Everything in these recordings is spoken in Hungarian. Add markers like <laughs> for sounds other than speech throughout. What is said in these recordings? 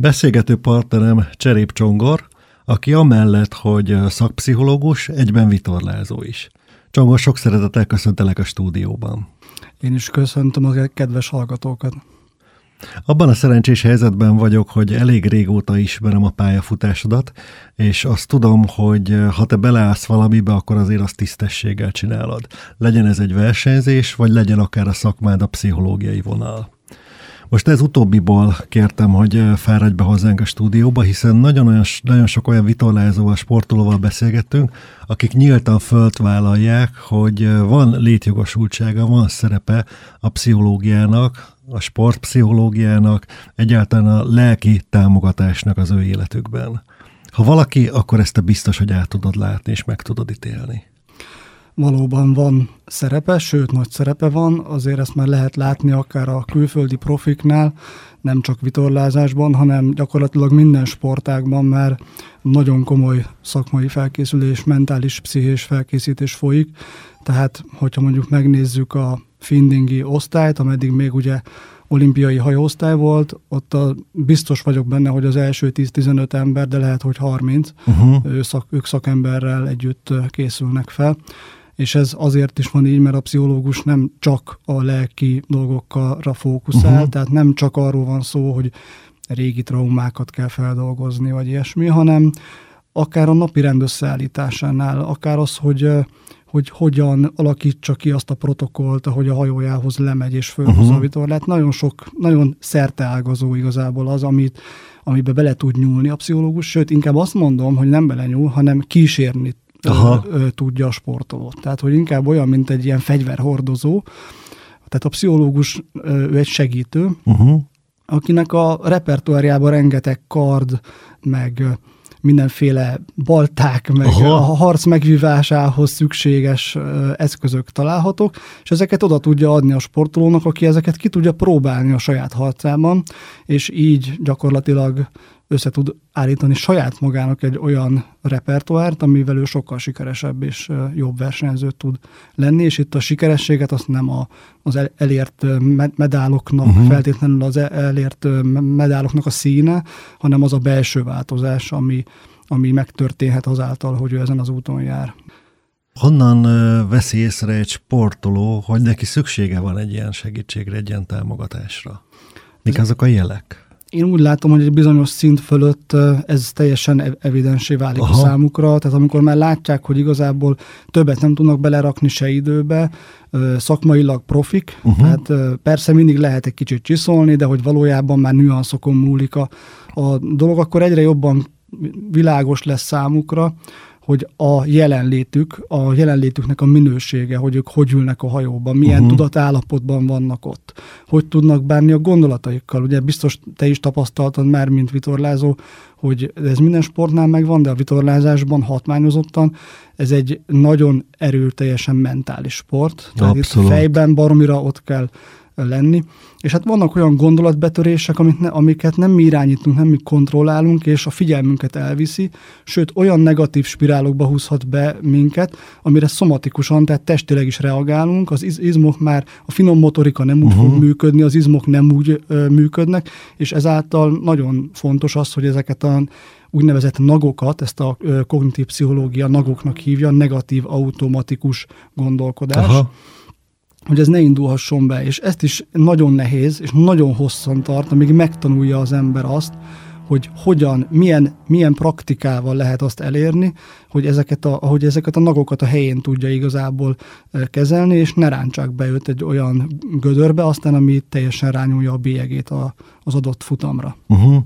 Beszélgető partnerem Cserép Csongor, aki amellett, hogy szakpszichológus, egyben vitorlázó is. Csongor, sok szeretettel köszöntelek a stúdióban. Én is köszöntöm a kedves hallgatókat. Abban a szerencsés helyzetben vagyok, hogy elég régóta ismerem a pályafutásodat, és azt tudom, hogy ha te beleállsz valamibe, akkor azért azt tisztességgel csinálod. Legyen ez egy versenyzés, vagy legyen akár a szakmád a pszichológiai vonal. Most ez utóbbiból kértem, hogy fáradj be hozzánk a stúdióba, hiszen nagyon, olyan, nagyon sok olyan vitorlázóval, sportolóval beszélgettünk, akik nyíltan fölt vállalják, hogy van létjogosultsága, van szerepe a pszichológiának, a sportpszichológiának, egyáltalán a lelki támogatásnak az ő életükben. Ha valaki, akkor ezt te biztos, hogy át tudod látni és meg tudod ítélni valóban van szerepe, sőt nagy szerepe van, azért ezt már lehet látni akár a külföldi profiknál, nem csak vitorlázásban, hanem gyakorlatilag minden sportágban már nagyon komoly szakmai felkészülés, mentális, pszichés felkészítés folyik. Tehát, hogyha mondjuk megnézzük a findingi osztályt, ameddig még ugye olimpiai hajóosztály volt, ott a, biztos vagyok benne, hogy az első 10-15 ember, de lehet, hogy 30, uh-huh. ő szak, ők szakemberrel együtt készülnek fel és ez azért is van így, mert a pszichológus nem csak a lelki dolgokra fókuszál, uh-huh. tehát nem csak arról van szó, hogy régi traumákat kell feldolgozni, vagy ilyesmi, hanem akár a napi rend összeállításánál, akár az, hogy hogy hogyan alakítsa ki azt a protokollt, ahogy a hajójához lemegy és fölhúzza uh-huh. a vitorlát. Nagyon sok, nagyon szerteágazó igazából az, amit, amiben bele tud nyúlni a pszichológus, sőt, inkább azt mondom, hogy nem bele nyúl, hanem kísérni Aha. Tudja a sportolót. Tehát, hogy inkább olyan, mint egy ilyen fegyverhordozó. Tehát a pszichológus ő egy segítő, uh-huh. akinek a repertoárjában rengeteg kard, meg mindenféle balták, meg Aha. a harc megvívásához szükséges eszközök találhatók, és ezeket oda tudja adni a sportolónak, aki ezeket ki tudja próbálni a saját harcában, és így gyakorlatilag össze tud állítani saját magának egy olyan repertoárt, amivel ő sokkal sikeresebb és jobb versenyző tud lenni, és itt a sikerességet azt nem a, az elért medáloknak, uh-huh. feltétlenül az elért medáloknak a színe, hanem az a belső változás, ami, ami megtörténhet azáltal, hogy ő ezen az úton jár. Honnan veszi észre egy sportoló, hogy neki szüksége van egy ilyen segítségre, egy ilyen támogatásra? Mik azok a jelek? Én úgy látom, hogy egy bizonyos szint fölött ez teljesen evidensé válik Aha. a számukra, tehát amikor már látják, hogy igazából többet nem tudnak belerakni se időbe, szakmailag profik, uh-huh. tehát persze mindig lehet egy kicsit csiszolni, de hogy valójában már nüanszokon múlik a, a dolog, akkor egyre jobban világos lesz számukra, hogy a jelenlétük, a jelenlétüknek a minősége, hogy ők hogy ülnek a hajóban, milyen uh-huh. tudatállapotban vannak ott, hogy tudnak bánni a gondolataikkal. Ugye biztos te is tapasztaltad már, mint vitorlázó, hogy ez minden sportnál megvan, de a vitorlázásban hatmányozottan ez egy nagyon erőteljesen mentális sport. Tehát Abszolút. itt fejben baromira ott kell lenni. És hát vannak olyan gondolatbetörések, amit ne, amiket nem mi irányítunk, nem mi kontrollálunk, és a figyelmünket elviszi, sőt olyan negatív spirálokba húzhat be minket, amire szomatikusan, tehát testileg is reagálunk, az iz, izmok már, a finom motorika nem úgy uh-huh. fog működni, az izmok nem úgy ö, működnek, és ezáltal nagyon fontos az, hogy ezeket a úgynevezett nagokat, ezt a kognitív pszichológia nagoknak hívja, negatív automatikus gondolkodás. Aha hogy ez ne indulhasson be, és ezt is nagyon nehéz, és nagyon hosszan tart, amíg megtanulja az ember azt, hogy hogyan, milyen, milyen praktikával lehet azt elérni, hogy ezeket a, hogy ezeket a nagokat a helyén tudja igazából kezelni, és ne rántsák be őt egy olyan gödörbe, aztán ami teljesen rányulja a bélyegét a, az adott futamra. Uh-huh.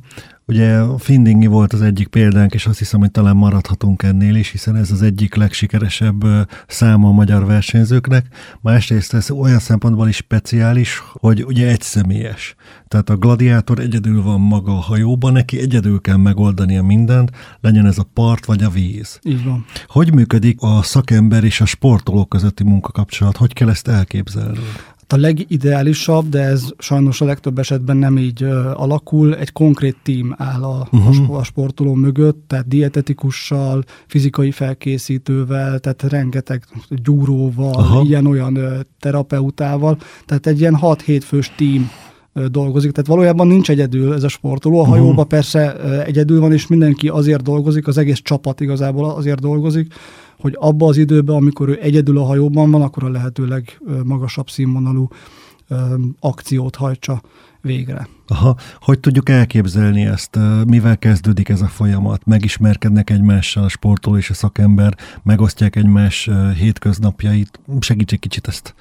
Ugye a Findingi volt az egyik példánk, és azt hiszem, hogy talán maradhatunk ennél is, hiszen ez az egyik legsikeresebb száma a magyar versenyzőknek. Másrészt ez olyan szempontból is speciális, hogy ugye egy személyes. Tehát a gladiátor egyedül van maga a hajóban, neki egyedül kell megoldania mindent, legyen ez a part vagy a víz. Így van. Hogy működik a szakember és a sportoló közötti munkakapcsolat? Hogy kell ezt elképzelni? A legideálisabb, de ez sajnos a legtöbb esetben nem így alakul, egy konkrét tím áll a, uh-huh. a sportoló mögött, tehát dietetikussal, fizikai felkészítővel, tehát rengeteg gyúróval, ilyen-olyan terapeutával, tehát egy ilyen 6-7 fős tím dolgozik. Tehát valójában nincs egyedül ez a sportoló. A hajóban uh-huh. persze egyedül van, és mindenki azért dolgozik, az egész csapat igazából azért dolgozik, hogy abba az időben, amikor ő egyedül a hajóban van, akkor a lehetőleg magasabb színvonalú akciót hajtsa végre. Aha, hogy tudjuk elképzelni ezt? Mivel kezdődik ez a folyamat? Megismerkednek egymással a sportoló és a szakember, megosztják egymás hétköznapjait. Segíts egy kicsit ezt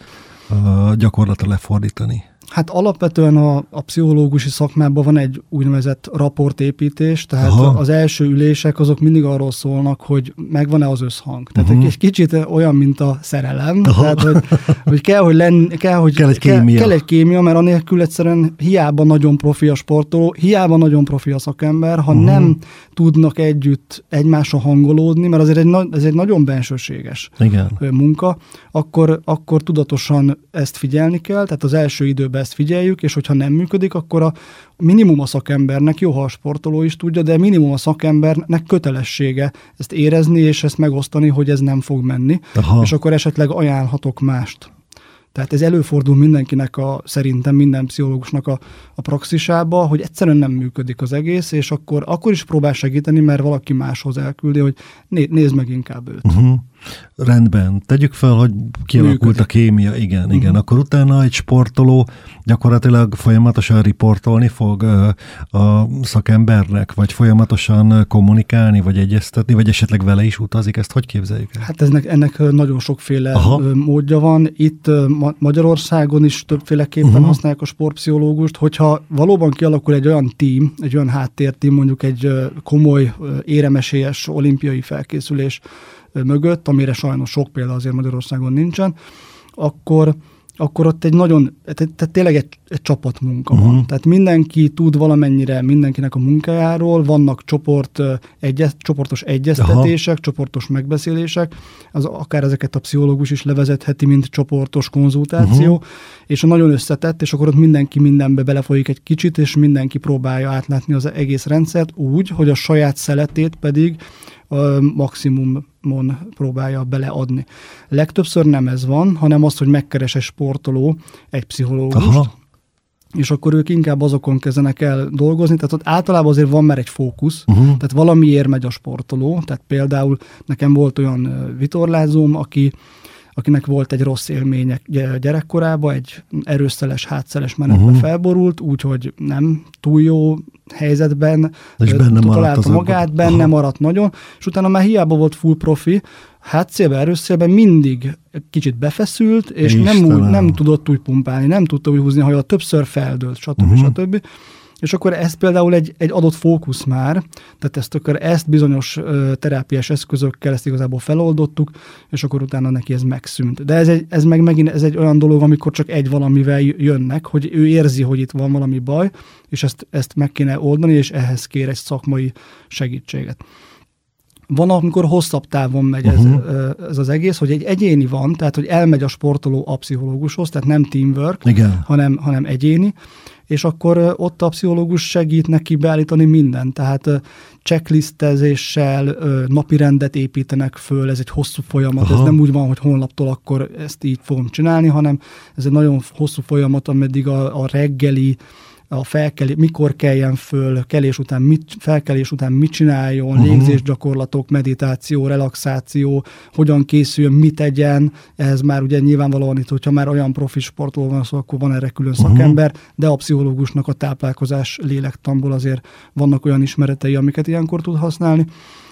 gyakorlatra lefordítani. Hát alapvetően a, a pszichológusi szakmában van egy úgynevezett raportépítés, tehát Aha. az első ülések azok mindig arról szólnak, hogy megvan-e az összhang. Tehát uh-huh. egy kicsit olyan, mint a szerelem, Aha. tehát hogy, hogy kell, hogy, lenn, kell, hogy kell, egy kémia. Kell, kell egy kémia, mert anélkül egyszerűen hiába nagyon profi a sportoló, hiába nagyon profi a szakember, ha uh-huh. nem tudnak együtt egymásra hangolódni, mert azért egy, ez egy nagyon bensőséges Igen. munka, akkor, akkor tudatosan ezt figyelni kell, tehát az első időben ezt figyeljük, és hogyha nem működik, akkor a minimum a szakembernek, jó, ha a sportoló is tudja, de minimum a szakembernek kötelessége ezt érezni, és ezt megosztani, hogy ez nem fog menni, Aha. és akkor esetleg ajánlhatok mást. Tehát ez előfordul mindenkinek, a, szerintem minden pszichológusnak a, a praxisába, hogy egyszerűen nem működik az egész, és akkor, akkor is próbál segíteni, mert valaki máshoz elküldi, hogy né, nézd meg inkább őt. Uh-huh. Rendben, tegyük fel, hogy kialakult Működik. a kémia, igen, uh-huh. igen. Akkor utána egy sportoló gyakorlatilag folyamatosan riportolni fog a szakembernek, vagy folyamatosan kommunikálni, vagy egyeztetni, vagy esetleg vele is utazik, ezt hogy képzeljük el? Hát ennek, ennek nagyon sokféle Aha. módja van. Itt Magyarországon is többféleképpen uh-huh. használják a sportpszichológust, hogyha valóban kialakul egy olyan tím, egy olyan háttértím, mondjuk egy komoly, éremesélyes olimpiai felkészülés, mögött, amire sajnos sok példa azért Magyarországon nincsen, akkor, akkor ott egy nagyon, tehát tényleg egy, egy csapatmunka uh-huh. van. Mhm. Tehát mindenki tud valamennyire mindenkinek a munkájáról, vannak csoport, egyez, csoportos egyeztetések, Aha. csoportos megbeszélések, az akár ezeket a pszichológus is levezetheti, mint csoportos konzultáció, uh-huh. és a nagyon összetett, és akkor ott mindenki mindenbe belefolyik egy kicsit, és mindenki próbálja átlátni az egész rendszert úgy, hogy a saját szeletét pedig maximumon próbálja beleadni. Legtöbbször nem ez van, hanem az, hogy megkeres egy sportoló egy pszichológust, Aha. és akkor ők inkább azokon kezdenek el dolgozni, tehát ott általában azért van már egy fókusz, uh-huh. tehát valamiért megy a sportoló, tehát például nekem volt olyan vitorlázóm, aki akinek volt egy rossz élménye gyerekkorában, egy erőszeles, hátszeles menetbe uh-huh. felborult, úgyhogy nem túl jó helyzetben és benne találta magát, benne Aha. maradt nagyon, és utána már hiába volt full profi, hátszélben, erőszélben mindig kicsit befeszült, és nem, úgy, nem tudott úgy pumpálni, nem tudta úgy húzni a többször feldőlt, stb. Uh-huh. stb és akkor ez például egy, egy adott fókusz már, tehát ezt akkor ezt bizonyos ö, terápiás eszközökkel ezt igazából feloldottuk, és akkor utána neki ez megszűnt. De ez, egy, ez meg megint ez egy olyan dolog, amikor csak egy valamivel jönnek, hogy ő érzi, hogy itt van valami baj, és ezt, ezt meg kéne oldani, és ehhez kér egy szakmai segítséget. Van, amikor hosszabb távon megy ez, uh-huh. ez az egész, hogy egy egyéni van, tehát hogy elmegy a sportoló a pszichológushoz, tehát nem teamwork, Igen. Hanem, hanem egyéni, és akkor ott a pszichológus segít neki beállítani mindent, tehát checklistezéssel napi rendet építenek föl, ez egy hosszú folyamat, Aha. ez nem úgy van, hogy holnaptól akkor ezt így fogom csinálni, hanem ez egy nagyon hosszú folyamat, ameddig a, a reggeli a felkelés, mikor keljen föl, kelés után mit, felkelés után mit csináljon, uh-huh. légzésgyakorlatok, meditáció, relaxáció, hogyan készüljön, mit tegyen, ehhez már ugye nyilvánvalóan itt, hogyha már olyan profi sportról van szó, akkor van erre külön uh-huh. szakember, de a pszichológusnak a táplálkozás lélektamból azért vannak olyan ismeretei, amiket ilyenkor tud használni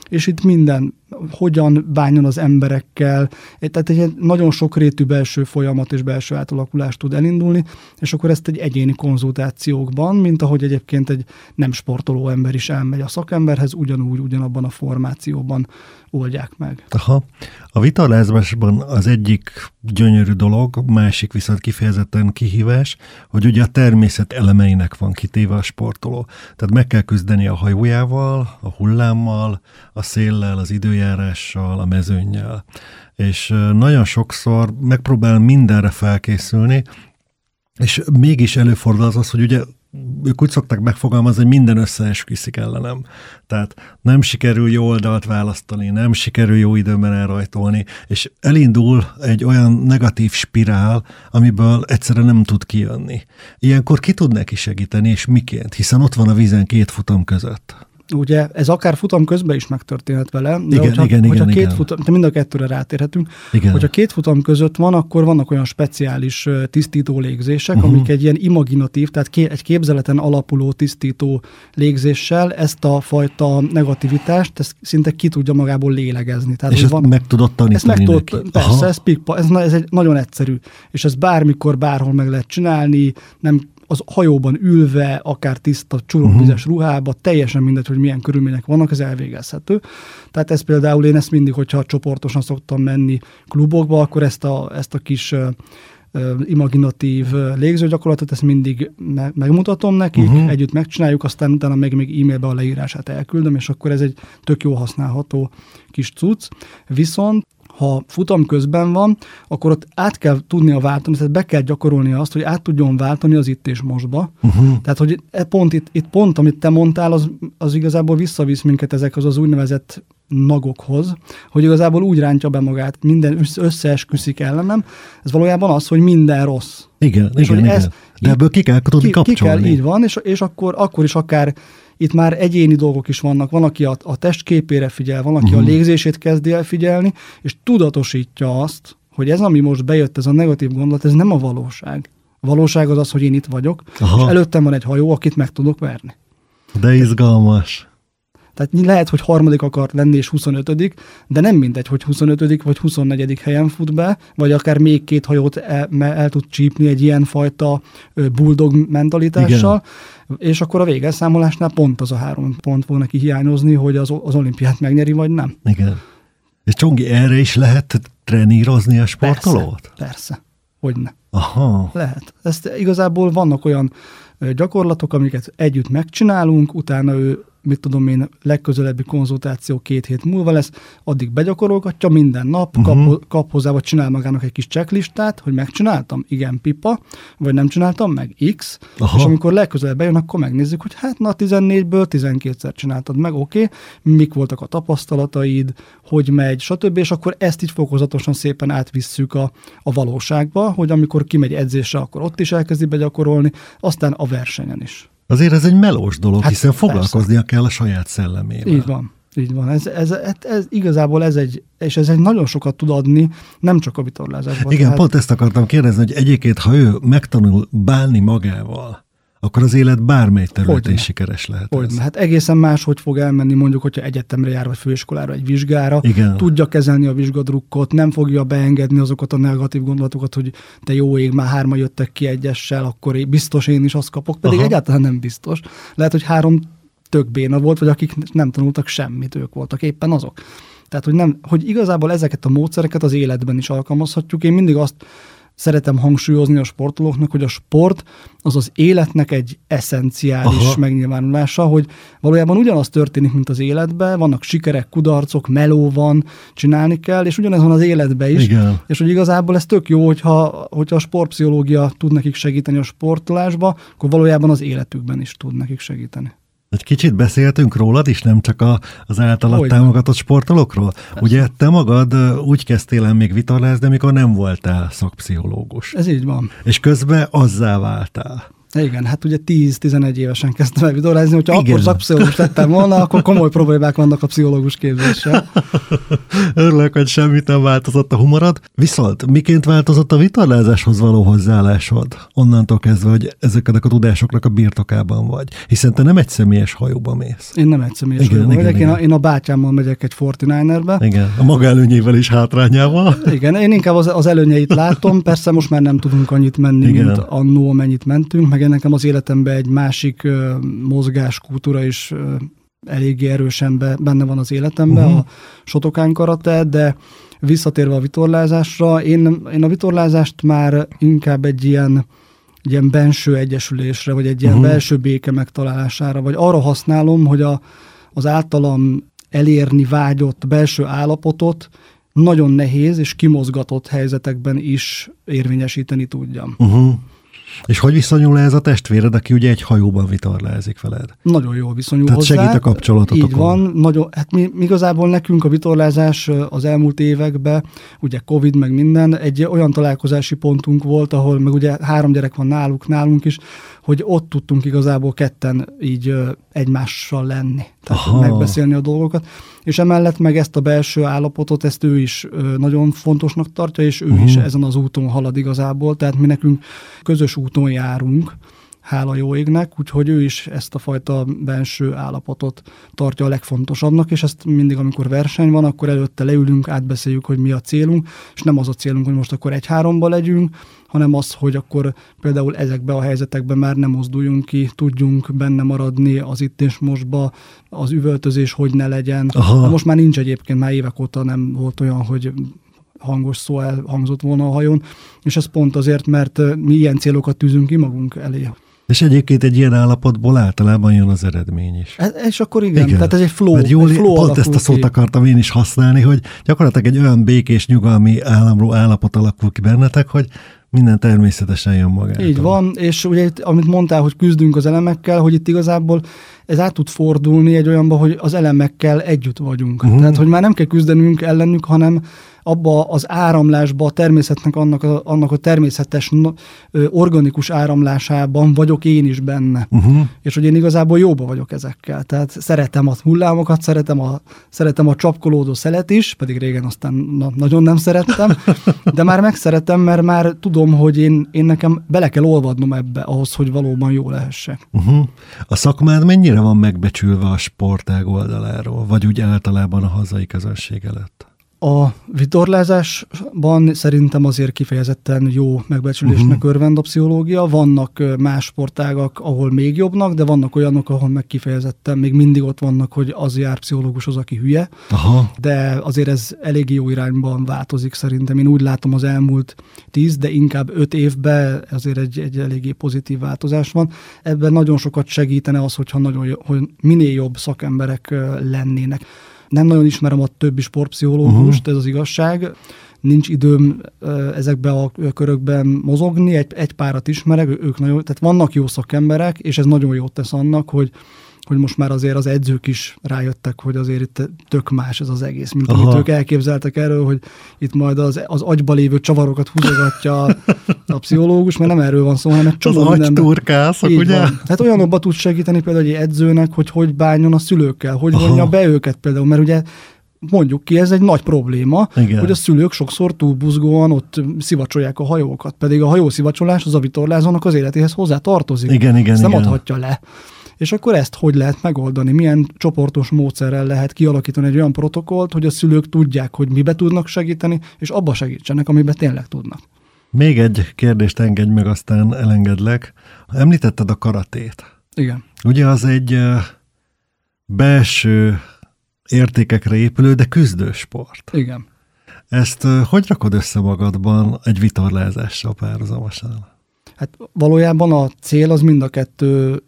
és itt minden, hogyan bánjon az emberekkel, tehát egy nagyon sokrétű belső folyamat és belső átalakulás tud elindulni, és akkor ezt egy egyéni konzultációkban, mint ahogy egyébként egy nem sportoló ember is elmegy a szakemberhez, ugyanúgy, ugyanabban a formációban oldják meg. Aha. A vitalázásban az egyik gyönyörű dolog, másik viszont kifejezetten kihívás, hogy ugye a természet elemeinek van kitéve a sportoló. Tehát meg kell küzdeni a hajójával, a hullámmal, a széllel, az időjárással, a mezőnnyel. És nagyon sokszor megpróbál mindenre felkészülni, és mégis előfordul az az, hogy ugye ők úgy szokták megfogalmazni, hogy minden összeesküszik ellenem. Tehát nem sikerül jó oldalt választani, nem sikerül jó időben elrajtolni, és elindul egy olyan negatív spirál, amiből egyszerűen nem tud kijönni. Ilyenkor ki tud neki segíteni, és miként? Hiszen ott van a vízen két futam között. Ugye ez akár futam közben is megtörténhet vele, de Igen, hogyha, igen, hogyha igen, két igen. futam, de mind a kettőre rátérhetünk, Igen. hogyha két futam között van, akkor vannak olyan speciális tisztító légzések, uh-huh. amik egy ilyen imaginatív, tehát ké, egy képzeleten alapuló tisztító légzéssel ezt a fajta negativitást, ezt szinte ki tudja magából lélegezni. Tehát, és ezt meg tudod tanítani ezt meg neki. tudod, persze, ez, pikpa, ez, ez egy nagyon egyszerű, és ez bármikor, bárhol meg lehet csinálni, nem az hajóban ülve, akár tiszta csurogvizes uh-huh. ruhába, teljesen mindegy, hogy milyen körülmények vannak, ez elvégezhető. Tehát ez például én ezt mindig, hogyha csoportosan szoktam menni klubokba, akkor ezt a, ezt a kis imaginatív légzőgyakorlatot, ezt mindig me- megmutatom nekik, Mhm. uh-huh. együtt megcsináljuk, aztán utána meg még e-mailbe a leírását elküldöm, és akkor ez egy tök jó használható kis cucc. Viszont ha futam közben van, akkor ott át kell tudnia váltani, tehát be kell gyakorolni azt, hogy át tudjon váltani az itt és mostba. Uh-huh. Tehát, hogy e pont itt, itt pont, amit te mondtál, az, az igazából visszavisz minket ezekhez az úgynevezett nagokhoz, hogy igazából úgy rántja be magát, minden össze- összeesküszik ellenem. Ez valójában az, hogy minden rossz. Igen, És igen, hogy igen. ez- De ebből ki kell tudni Ki, ki kapcsolni. kell, így van, és, és akkor, akkor is akár itt már egyéni dolgok is vannak. Van, aki a, a testképére figyel, van, aki uh-huh. a Mhm. légzését kezdi el figyelni, és tudatosítja azt, hogy ez, ami most bejött, ez a negatív gondolat, ez nem a valóság. A valóság az az, hogy én itt vagyok, Aha. és előttem van egy hajó, akit meg tudok verni. De izgalmas. Tehát lehet, hogy harmadik akart lenni és 25 de nem mindegy, hogy 25 vagy 24 helyen fut be, vagy akár még két hajót el, el tud csípni egy ilyen fajta bulldog mentalitással, Igen. és akkor a végelszámolásnál pont az a három pont fog neki hiányozni, hogy az, az olimpiát megnyeri, vagy nem. Igen. És Csongi, erre is lehet trenírozni a sportolót? Persze, persze. Hogyne. Aha. Lehet. Ezt igazából vannak olyan gyakorlatok, amiket együtt megcsinálunk, utána ő mit tudom én, legközelebbi konzultáció két hét múlva lesz, addig begyakorolgatja minden nap, uh-huh. Kap, kap hozzá, vagy csinál magának egy kis checklistát, hogy megcsináltam, igen, pipa, vagy nem csináltam meg, X, Aha. és amikor legközelebb bejön, akkor megnézzük, hogy hát na 14-ből 12-szer csináltad meg, oké, okay, mik voltak a tapasztalataid, hogy megy, stb., és akkor ezt így fokozatosan szépen átvisszük a, a valóságba, hogy amikor kimegy edzésre, akkor ott is elkezdi begyakorolni, aztán a versenyen is. Azért ez egy melós dolog, Hát hiszen persze. foglalkoznia kell a saját szellemével. Így van. Így van. Ez, ez, ez, ez, igazából ez egy, és ez egy nagyon sokat tud adni, nem csak a vitorlázásban. Igen, pont ezt akartam kérdezni, hogy egyébként, ha ő megtanul bánni magával, akkor az élet bármely területén Hogyne. sikeres lehet. Hogy, ez. hát egészen más, hogy fog elmenni mondjuk, hogyha egyetemre jár, vagy főiskolára, egy vizsgára, Igen. tudja kezelni a vizsgadrukkot, nem fogja beengedni azokat a negatív gondolatokat, hogy te jó ég, már hárma jöttek ki egyessel, akkor én, biztos én is azt kapok, pedig. Aha. egyáltalán nem biztos. Lehet, hogy három tök béna volt, vagy akik nem tanultak semmit, ők voltak éppen azok. Tehát, hogy, nem, hogy igazából ezeket a módszereket az életben is alkalmazhatjuk. Én mindig azt szeretem hangsúlyozni a sportolóknak, hogy a sport az az életnek egy eszenciális Aha. Megnyilvánulása, hogy valójában ugyanaz történik, mint az életben, vannak sikerek, kudarcok, meló van, csinálni kell, és ugyanez van az életben is. Igen. És hogy igazából ez tök jó, hogyha, hogyha a sportpszichológia tud nekik segíteni a sportolásba, akkor valójában az életükben is tud nekik segíteni. Egy kicsit beszéltünk rólad is, nem csak a, az általad Hogyne. támogatott sportolókról? Persze. Ugye te magad úgy kezdtél el még vitorlázni, amikor nem voltál szakpszichológus. Ez így van. És közben azzá váltál. Igen, hát ugye 10-11 évesen kezdtem el vitorlázni, hogyha Igen. akkor szakpszichológus lettem volna, akkor komoly problémák vannak a pszichológus képzéssel. <laughs> Örülök, hogy semmit nem változott a humorod. Viszont miként változott a vitorlázáshoz való hozzáállásod? Onnantól kezdve, hogy ezeknek a tudásoknak a birtokában vagy. Hiszen te nem egy személyes hajóba mész. Én nem egy személyes Igen, igen, igen, megyek, én a, igen. én a bátyámmal megyek egy 49-erbe. Igen, a maga előnyével is hátrányával. <laughs> Igen, én inkább az, az előnyeit látom, persze most már nem tudunk annyit menni, Igen. Igen. mint annó, amennyit mentünk, meg nekem az életemben egy másik ö, mozgáskultúra is ö, eléggé erősen be, benne van az életemben, uh-huh. a Sotokán karate, de visszatérve a vitorlázásra, én, én a vitorlázást már inkább egy ilyen, egy ilyen benső egyesülésre, vagy egy ilyen uh-huh. belső béke megtalálására, vagy arra használom, hogy a, az általam elérni vágyott belső állapotot nagyon nehéz és kimozgatott helyzetekben is érvényesíteni tudjam. Uh-huh. És hogy viszonyul ez a testvéred, aki ugye egy hajóban vitorlázik veled? Nagyon jól viszonyul Tehát hozzá. segít a kapcsolatotokon. Így van. Nagyon, hát mi, mi igazából nekünk a vitorlázás az elmúlt években, ugye Covid meg minden, egy olyan találkozási pontunk volt, ahol meg ugye három gyerek van náluk, nálunk is, hogy ott tudtunk igazából ketten így egymással lenni, tehát Aha. megbeszélni a dolgokat, és emellett meg ezt a belső állapotot, ezt ő is nagyon fontosnak tartja, és ő uh-huh. is ezen az úton halad igazából, tehát mi nekünk közös úton járunk, hála jó égnek, úgyhogy ő is ezt a fajta belső állapotot tartja a legfontosabbnak, és ezt mindig, amikor verseny van, akkor előtte leülünk, átbeszéljük, hogy mi a célunk, és nem az a célunk, hogy most akkor egy-háromba legyünk, hanem az, hogy akkor például ezekbe a helyzetekben már nem mozduljunk ki, tudjunk benne maradni az itt és mostba, az üvöltözés hogy ne legyen. Aha. Most már nincs egyébként, már évek óta nem volt olyan, hogy hangos szó elhangzott volna a hajón, és ez pont azért, mert mi ilyen célokat tűzünk ki magunk elé. És egyébként egy ilyen állapotból általában jön az eredmény is. Ez, és akkor igen, igen. tehát ez egy flow. Mert jól, egy flow pont ezt a szót ki. akartam én is használni, hogy gyakorlatilag egy olyan békés, nyugalmi államról állapot alakul ki bennetek, hogy minden természetesen jön magától. Így van, és ugye itt, amit mondtál, hogy küzdünk az elemekkel, hogy itt igazából ez át tud fordulni egy olyanba, hogy az elemekkel együtt vagyunk. Uh-huh. Tehát, hogy már nem kell küzdenünk ellenük, hanem abba az áramlásba, a természetnek annak a, annak a természetes, organikus áramlásában vagyok én is benne. Uh-huh. És hogy én igazából jóba vagyok ezekkel. Tehát szeretem a hullámokat, szeretem a, szeretem a csapkolódó szelet is, pedig régen aztán na, nagyon nem szerettem, <laughs> de már megszeretem, mert már tudom, hogy én, én nekem bele kell olvadnom ebbe ahhoz, hogy valóban jó lehessek. Uh-huh. A szakmád mennyire van megbecsülve a sportág oldaláról, vagy úgy általában a hazai közönség előtt? A vitorlázásban szerintem azért kifejezetten jó megbecsülésnek uh-huh. örvend a pszichológia. Vannak más sportágak, ahol még jobbnak, de vannak olyanok, ahol meg kifejezetten még mindig ott vannak, hogy az jár pszichológus az, aki hülye. Aha. De azért ez elég jó irányban változik szerintem. Én úgy látom az elmúlt tíz, de inkább öt évben azért egy, egy eléggé pozitív változás van. Ebben nagyon sokat segítene az, hogyha nagyon, hogy minél jobb szakemberek lennének. Nem nagyon ismerem a többi sportpszichológust, uh-huh. ez az igazság. Nincs időm ezekbe a körökben mozogni, egy, egy párat ismerek, ők nagyon, tehát vannak jó szakemberek, és ez nagyon jót tesz annak, hogy hogy most már azért az edzők is rájöttek, hogy azért itt tök más ez az egész, mint Aha. amit ők elképzeltek erről, hogy itt majd az, az agyba lévő csavarokat húzogatja <laughs> a, pszichológus, mert nem erről van szó, hanem egy csomó Az agyturkászok, ugye? Van. Hát olyanokba tud segíteni például egy edzőnek, hogy hogy bánjon a szülőkkel, hogy Aha. vonja be őket például, mert ugye mondjuk ki, ez egy nagy probléma, Igen. hogy a szülők sokszor túlbuzgóan ott szivacsolják a hajókat, pedig a hajószivacsolás az a vitorlázónak az életéhez hozzá tartozik. Igen, igen, Ezt nem igen. adhatja le. És akkor ezt hogy lehet megoldani? Milyen csoportos módszerrel lehet kialakítani egy olyan protokollt, hogy a szülők tudják, hogy mibe tudnak segíteni, és abba segítsenek, amiben tényleg tudnak. Még egy kérdést engedj meg, aztán elengedlek. Említetted a karatét. Igen. Ugye az egy belső értékekre épülő, de küzdő sport. Igen. Ezt hogy rakod össze magadban egy vitorlázással párhuzamosan? Hát valójában a cél az mind a kettő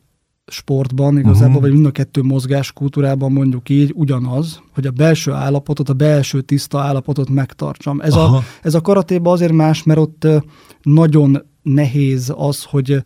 sportban igazából, uh-huh. vagy mind a kettő mozgás kultúrában mondjuk így ugyanaz, hogy a belső állapotot, a belső tiszta állapotot megtartsam. Ez, a, ez a karatéban azért más, mert ott nagyon nehéz az, hogy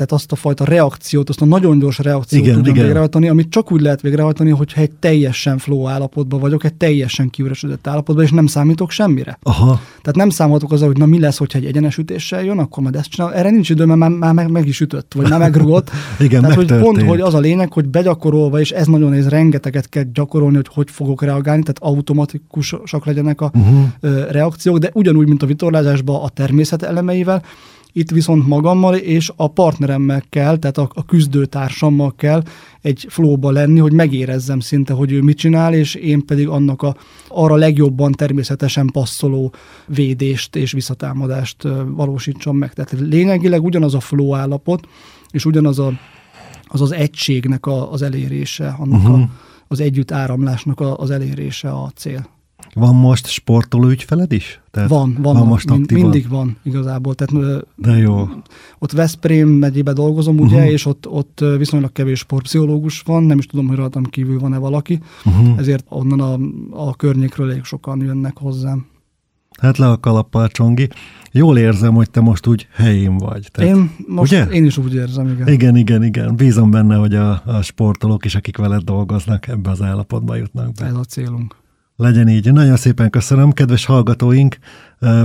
tehát azt a fajta reakciót, azt a nagyon gyors reakciót igen, tudom igen. végrehajtani, amit csak úgy lehet végrehajtani, hogyha egy teljesen flow állapotban vagyok, egy teljesen kiüresedett állapotban, és nem számítok semmire. Aha. Tehát nem számoltok azzal, hogy na mi lesz, hogyha egy egyenes ütéssel jön, akkor majd ezt csinál. Erre nincs idő, mert már, már meg, meg, is ütött, vagy már megrugott. <laughs> igen, Tehát, hogy pont, hogy az a lényeg, hogy begyakorolva, és ez nagyon néz, rengeteget kell gyakorolni, hogy hogy fogok reagálni, tehát automatikusak legyenek a uh-huh. reakciók, de ugyanúgy, mint a vitorlázásban a természet elemeivel, itt viszont magammal és a partneremmel kell, tehát a, a küzdőtársammal kell egy flóba lenni, hogy megérezzem szinte, hogy ő mit csinál, és én pedig annak a, arra legjobban természetesen passzoló védést és visszatámadást valósítsam meg. Tehát lényegileg ugyanaz a flow állapot, és ugyanaz a, az az egységnek a, az elérése, annak uh-huh. a, az együtt áramlásnak a, az elérése a cél. Van most sportoló ügyfeled is? Tehát van, van, van most mind, mindig van igazából. Tehát, De jó. Ott Veszprém megyébe dolgozom, ugye, uh-huh. és ott, ott viszonylag kevés sportpszichológus van, nem is tudom, hogy rajtam kívül van-e valaki, uh-huh. ezért onnan a, a környékről elég sokan jönnek hozzám. Hát le a kalappal, Csongi. Jól érzem, hogy te most úgy helyén vagy. Tehát, én most ugye? én is úgy érzem, igen. Igen, igen, igen. Bízom benne, hogy a, a sportolók is, akik veled dolgoznak, ebbe az állapotba jutnak be. Ez a célunk. Legyen így. Nagyon szépen köszönöm. Kedves hallgatóink,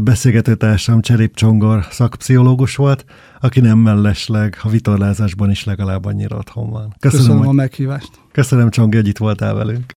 beszélgetőtársam Cserép Csongor szakpszichológus volt, aki nem mellesleg a vitorlázásban is legalább annyira otthon van. Köszönöm, köszönöm a meghívást. Köszönöm Csongi, hogy itt voltál velünk.